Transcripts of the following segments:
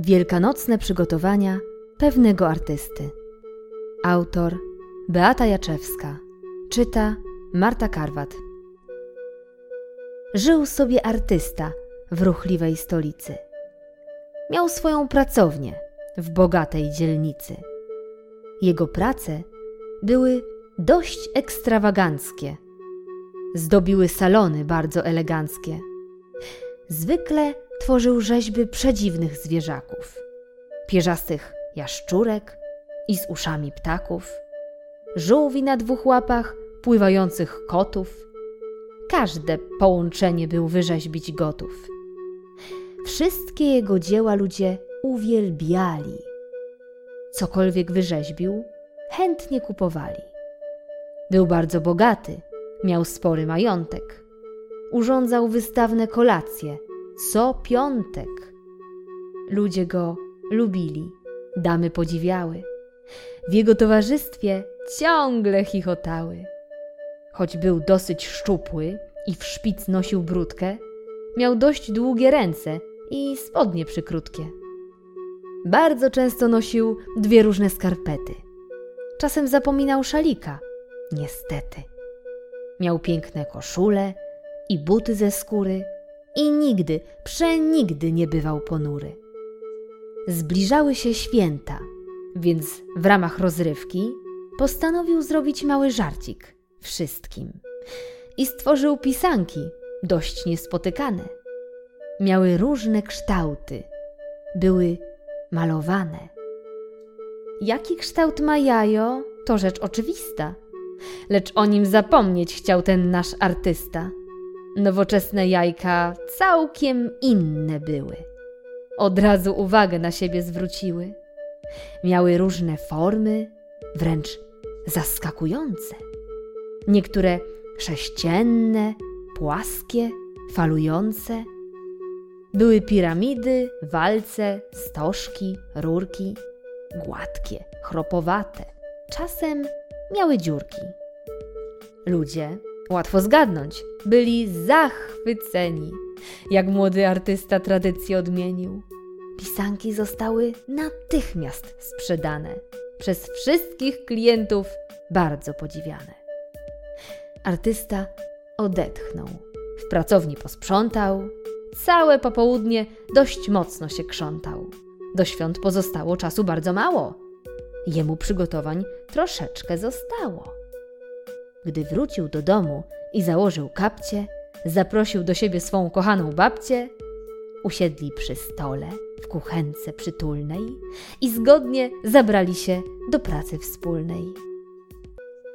Wielkanocne przygotowania pewnego artysty. Autor Beata Jaczewska. Czyta Marta Karwat. Żył sobie artysta w ruchliwej stolicy. Miał swoją pracownię w bogatej dzielnicy. Jego prace były dość ekstrawaganckie. Zdobiły salony bardzo eleganckie. Zwykle tworzył rzeźby przedziwnych zwierzaków, pierzastych jaszczurek i z uszami ptaków, żółwi na dwóch łapach, pływających kotów. Każde połączenie był wyrzeźbić gotów. Wszystkie jego dzieła ludzie uwielbiali. Cokolwiek wyrzeźbił, chętnie kupowali. Był bardzo bogaty, miał spory majątek. Urządzał wystawne kolacje co piątek. Ludzie go lubili, damy podziwiały. W jego towarzystwie ciągle chichotały. Choć był dosyć szczupły i w szpic nosił brudkę, miał dość długie ręce i spodnie przykrótkie. Bardzo często nosił dwie różne skarpety. Czasem zapominał szalika, niestety. Miał piękne koszule i buty ze skóry i nigdy, przenigdy nie bywał ponury. Zbliżały się święta, więc w ramach rozrywki postanowił zrobić mały żarcik wszystkim i stworzył pisanki dość niespotykane. Miały różne kształty, były malowane. Jaki kształt ma jajo, to rzecz oczywista, lecz o nim zapomnieć chciał ten nasz artysta. Nowoczesne jajka całkiem inne były. Od razu uwagę na siebie zwróciły. Miały różne formy, wręcz zaskakujące. Niektóre sześcienne, płaskie, falujące. Były piramidy, walce, stożki, rurki, gładkie, chropowate. Czasem miały dziurki. Ludzie Łatwo zgadnąć. Byli zachwyceni, jak młody artysta tradycję odmienił. Pisanki zostały natychmiast sprzedane. Przez wszystkich klientów bardzo podziwiane. Artysta odetchnął. W pracowni posprzątał. Całe popołudnie dość mocno się krzątał. Do świąt pozostało czasu bardzo mało. Jemu przygotowań troszeczkę zostało. Gdy wrócił do domu i założył kapcie, zaprosił do siebie swą kochaną babcię, usiedli przy stole w kuchence przytulnej i zgodnie zabrali się do pracy wspólnej.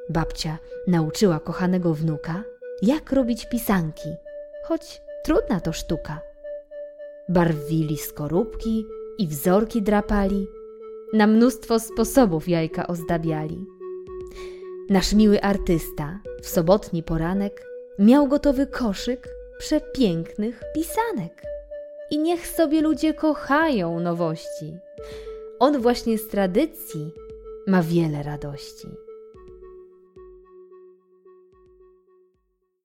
Babcia nauczyła kochanego wnuka, jak robić pisanki, choć trudna to sztuka. Barwili skorupki i wzorki drapali, na mnóstwo sposobów jajka ozdabiali. Nasz miły artysta w sobotni poranek miał gotowy koszyk przepięknych pisanek. I niech sobie ludzie kochają nowości. On właśnie z tradycji ma wiele radości.